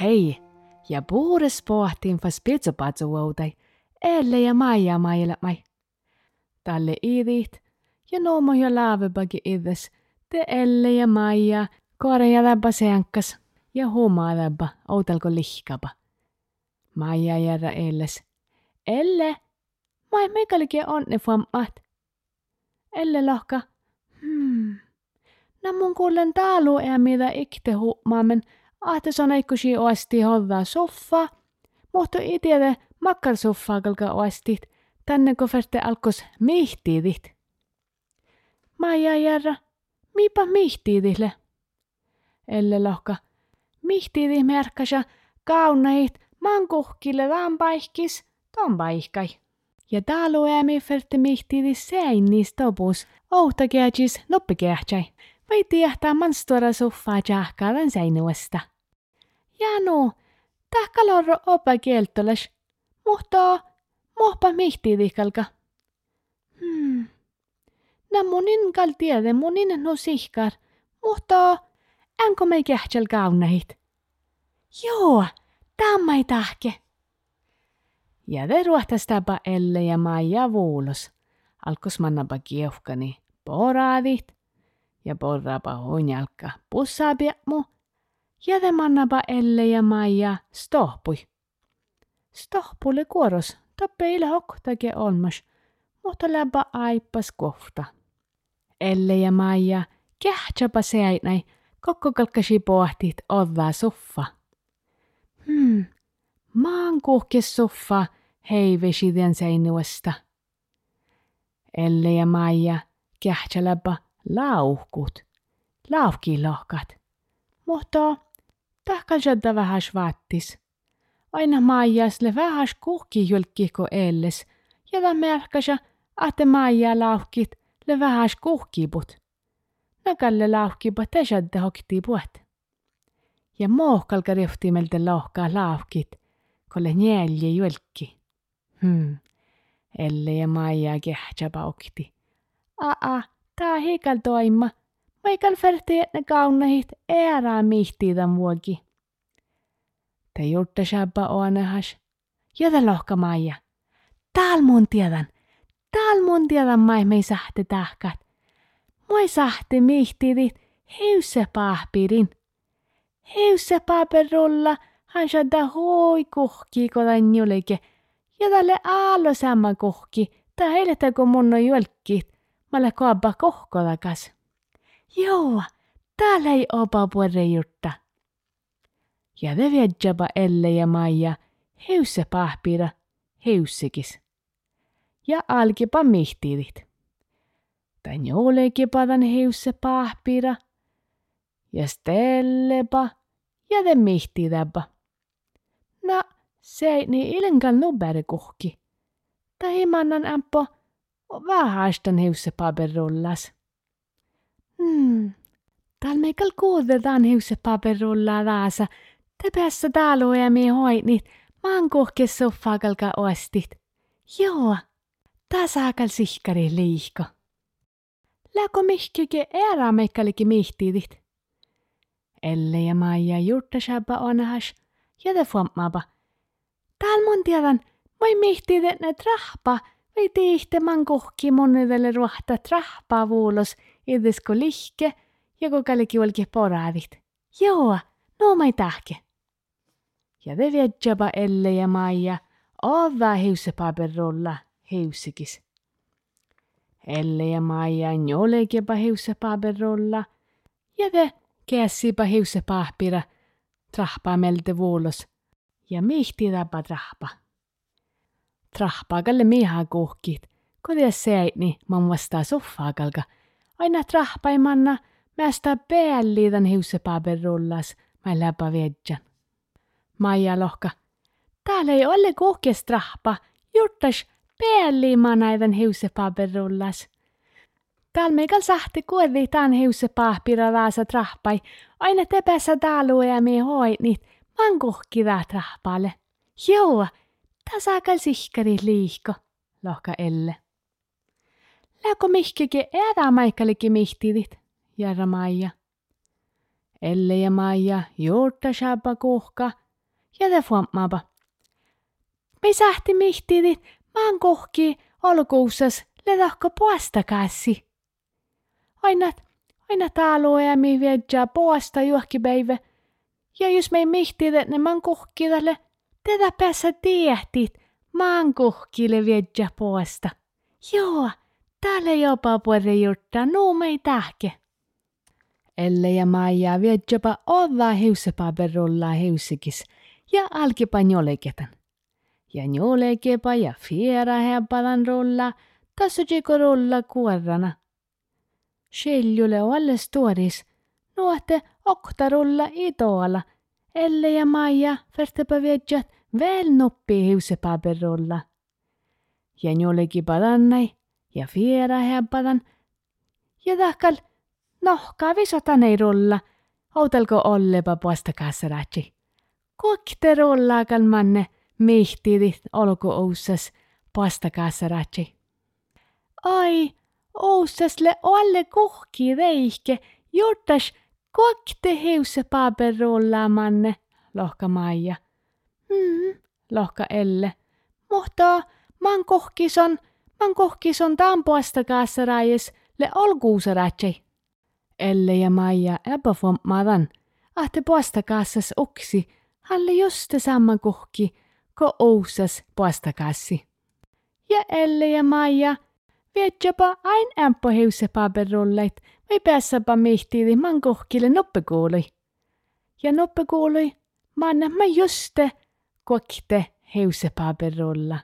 Hei, ja puures pohtiin fas elle ja maija maailmai. Talle idit, ja noomo ja laavepaki ides, te elle ja maija, korea läppä seankkas, ja humaa läppä, outalko lihkapa. Maija järra elles. Elle, mai meikalike onne fammat. Elle lohka, hmm. Nä mun kuulen taalu ja mitä ikte huumaamen, ahte sonaikkusi oasti hollaa soffa, mutta itiede makkar soffaa kalka oastit, tänne koferte alkos mihtiidit. Maija järra, miipa mihtiidille? Elle lohka, mihtiidi merkkasa kaunait mankuhkille lampaihkis, ton paihkai. Ja taalu äämi ferte mihtiidi seinnis topus, outa käjis noppikähtsai. Vai tiehtää manstora soffaa jahkaalan seinuesta. Ja no, tahkalorro opa kieltolas, mutta mohpa mihtiidikalka. Hmm. Nä munin kal tiede munin sihkar, mutta enko me kähtsel kaunahit. Joo, tämä ei tahke. Ja te ruohtastapa Elle ja Maija vuulos. Alkos mannapa kiehkani poraadit ja huinjalkka pussaapiakmu. Ja te mannapa Elle ja Maija stohpui. Stohpulle kuoros, toppe ila hokkutake olmas, mutta läpä aippas kohta. Elle ja Maija kähtsapa seitnai, kokko kalkkasi pohtit ovaa soffa. Hmm, maan kuhkes soffa heivesiden seinuesta. Elle ja Maija kähtsälläpä lauhkut, laufkilohkat. Mutta tahkalsadda vähäs vaattis. Aina Maijasle vähäs kuhki julkiko elles, ja ta märkäsä, että Maija lauhkit le vähäs kuhkiput. Nakalle lauhkipa tesadda hokti puet. Ja mohkalka riftimeltä lohkaa lauhkit, kolle njälje julkki. Hmm. Elle ja Maija kehtsapa okti. Aa, tää hikal. Maikal färti ne kaunahit ääraa mihtiidan vuoki. Te jurtta shabba oanehas. Jätä lohka Maija. Taal mun tiedän. Taal mun tiedän mai mei tahkat. Moi sahte mihtiidit heysse pahpirin. Heysse paperulla han shadda hoi kuhki kodan julike. Ja tälle aallo sama kuhki. Tää heille kun mun on jolkit. Mä le kaaba kohkolakas. Joo, täällä ei opa puolre jutta. Ja te viedjaba Elle ja Maija heysse pahpira heyssikis. Ja alkipa Tän joolekipadan heysse pahpira. Ja stellepa ja te mihtiidäpä. No, se ei niin ilenkan nubere kuhki. Ta himannan ämpö vähästän heysse paperullas. Hmm, täällä meikal kuudetaan heysse paperullaa vaasa. Te päässä täällä ja mie hoitnit. Maan kuhke soffakalka ostit. Joo, tää saakal sihkari liihko. Läkö mihkike ära meikkaliki mihtiidit? Elle ja Maija jurtashabba onahas ja te fuammaapa. Täällä mun tiedän, moi mihtiidet ne trahpa, vai tiihte man kuhki monedelle ruohta trahpa vuulos, idesko lihke ja kokaliki olki poraadit. Joo, no mai tahke. Ja te viedjaba Elle ja Maija, ova hiussepaperrulla hiussikis. Elle ja Maija njolekepa hiussepaperrulla, ja te käsipa hiussepahpira trahpa melte vuulos, ja mihtidapa trahpa. Trahpaakalle miha kuhkit, kodes seitni man vastaa soffaakalka. Aina trahpaimanna mästä päälliitan hiussepaperrullas, mä läpä viedjan. Maija lohka. Täällä ei ole kuhkes trahpa, juttas päälliima näiden hiussepaperrullas. Täällä meikal sahti kuolli tän hiusse pahpira raasa trahpai. Aina tepässä täällä ja me hoi niit man kohkira trahpalle. Joo, tää saakal sihkari liikko, lohka Elle. Läkö mihkeke äädä maikkalikin mihtidit, järra Maija. Elle ja Maija juurta shabba kohka ja te fuammaaba. Me sähti mihtidit, man kohki olkuussas ledahko puasta käsi. Aina, aina täällä ja mi viedä puasta juhkipäivä. Ja jos me mihtidit ne man kohki tälle, tätä päässä tiehtit, man kohkille viedä puasta. Joo, täällä jopa puolella juurta, no me ei tähke. Elle ja Maija viedäpä olla hiusepaperulla hiusikis ja alkipa joleketan. Ja njolekepa ja fierahepalan rolla, tassujiko rolla kuorrana. Scegliule alle stuoris, nuote oktarulla itoala, elle ja maja fertepa vieggiat vel noppi hiusepaperolla. Ja njolekipadannai ja fierahepadan, ja tahkal nohkaa visotanei rolla, autelko ollepa puasta kassaratsi. Kokte rollaakan manne, mehtidi olko oussas pastakassa. Ai, oussas le alle kohki reihke, jottas kokte heusä paperollamanne, lohka Maija. Mm, lohka Elle. Mutta man kohkison, man kohkison taan pastakassa rajes, le olkuusa. Elle ja Maija epäfommaran, ahte pastakassas oksi, halle juste samman kohki, ko ousas puastakassi. Ja Elle ja Maija vietjapa ain ämpö heuse paperollet, vai päässäpä mihtiili man kohkille noppekoului. Ja noppekoului manna mä juste kokte heuse paperolla.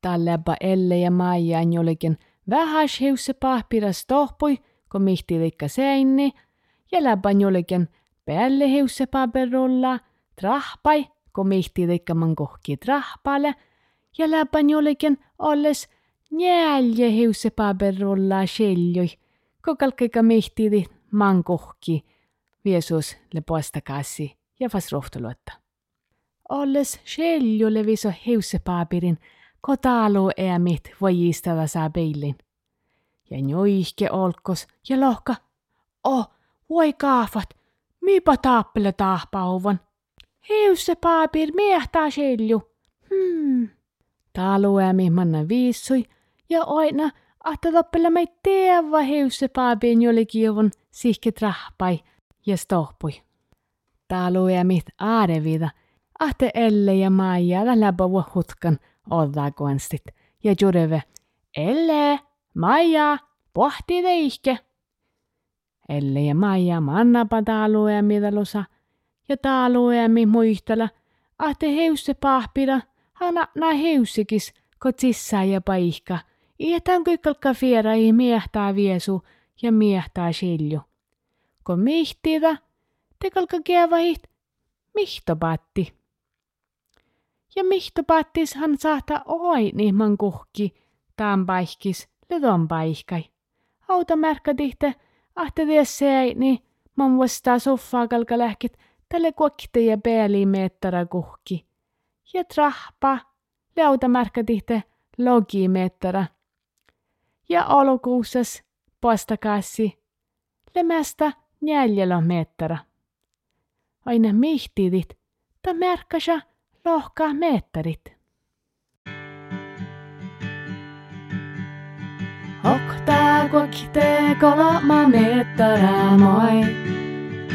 Talleba Elle ja Maija jollekin vähäis heuse papiras tohpui, kun mihti likka seinni ja läpän jollekin päälle hiusse paperolla trahpai, komihtideikkaman kohki trahpale ja läpänjoliken olles njälje hiusepaperolla sjeljoi, kokalkika mihtidi man kohki viesus lepoista kassi ja vas rohtolotta. Olles seljo leviso hiusepaperin, kotalu eämit vojistava saa peilin. Ja njoihke olkos ja lohka, oh, voi kaafat, mipa taappele tahpauvon. Hiusse paapir miehtää selju. Hmm. Taluämi manna viissui ja aina ahta tappele mei teeva hiusse paapin jolikiovon sihke trahpai ja stohpui. Taluämit aarevida, ahte Elle ja Maija läpä hutkan oddaa konstit ja jureve, Elle, Maija, pohti teihke. Elle ja Maija mannapa taalueemi talossa ja taalueemi muistella, ahte heusse pahpida, hana na heusikis, kot sissää ja paikka. Ietään kykkalka fierai miehtää viesu ja miehtää silju. Kun mihtida, tekalka kievahit, mihtopatti. Ja mihtopattis hän saattaa oi niin man kuhki, tämän paikis ledon paikkai. Auta märkadihte, ahte tiessei, niin man vastaa soffaa kalka lähkit, tälle kuokte ja pääli meettara kuhki. Ja trahpa, leuta märkadihte, logi meettara. Ja olokuussas, postakassi, lemästä jäljellä meettara. Aina mihtidit, ta märkasa lohkaa meettarit. Okta kuokte kolma mettara moi.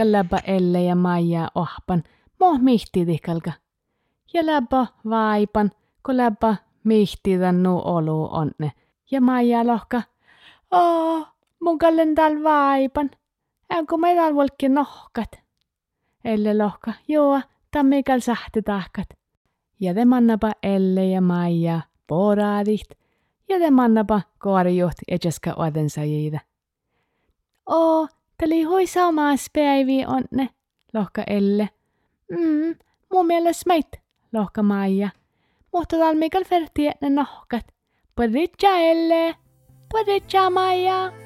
ja läppä Elle ja Maija ohpan, mo mihtidikalka. Ja läppä vaipan, kun läppä mihtidan nu olu onne. Ja Maija lohka, oo, mun kallen tal vaipan. Änkö me tal volkki nohkat. Elle lohka, joo, tammikal sahti tahkat. Ja te mannapa Elle ja Maija poraadit. Ja te mannapa koarijuht etsäska odensa jiitä. Oo, tali hui samas päivi onne, lohka Elle. Mm, mun mielestä meit, lohka Maija. Mutta tal mikal ferti ne nohkat. Podritja Elle, podritja Maija.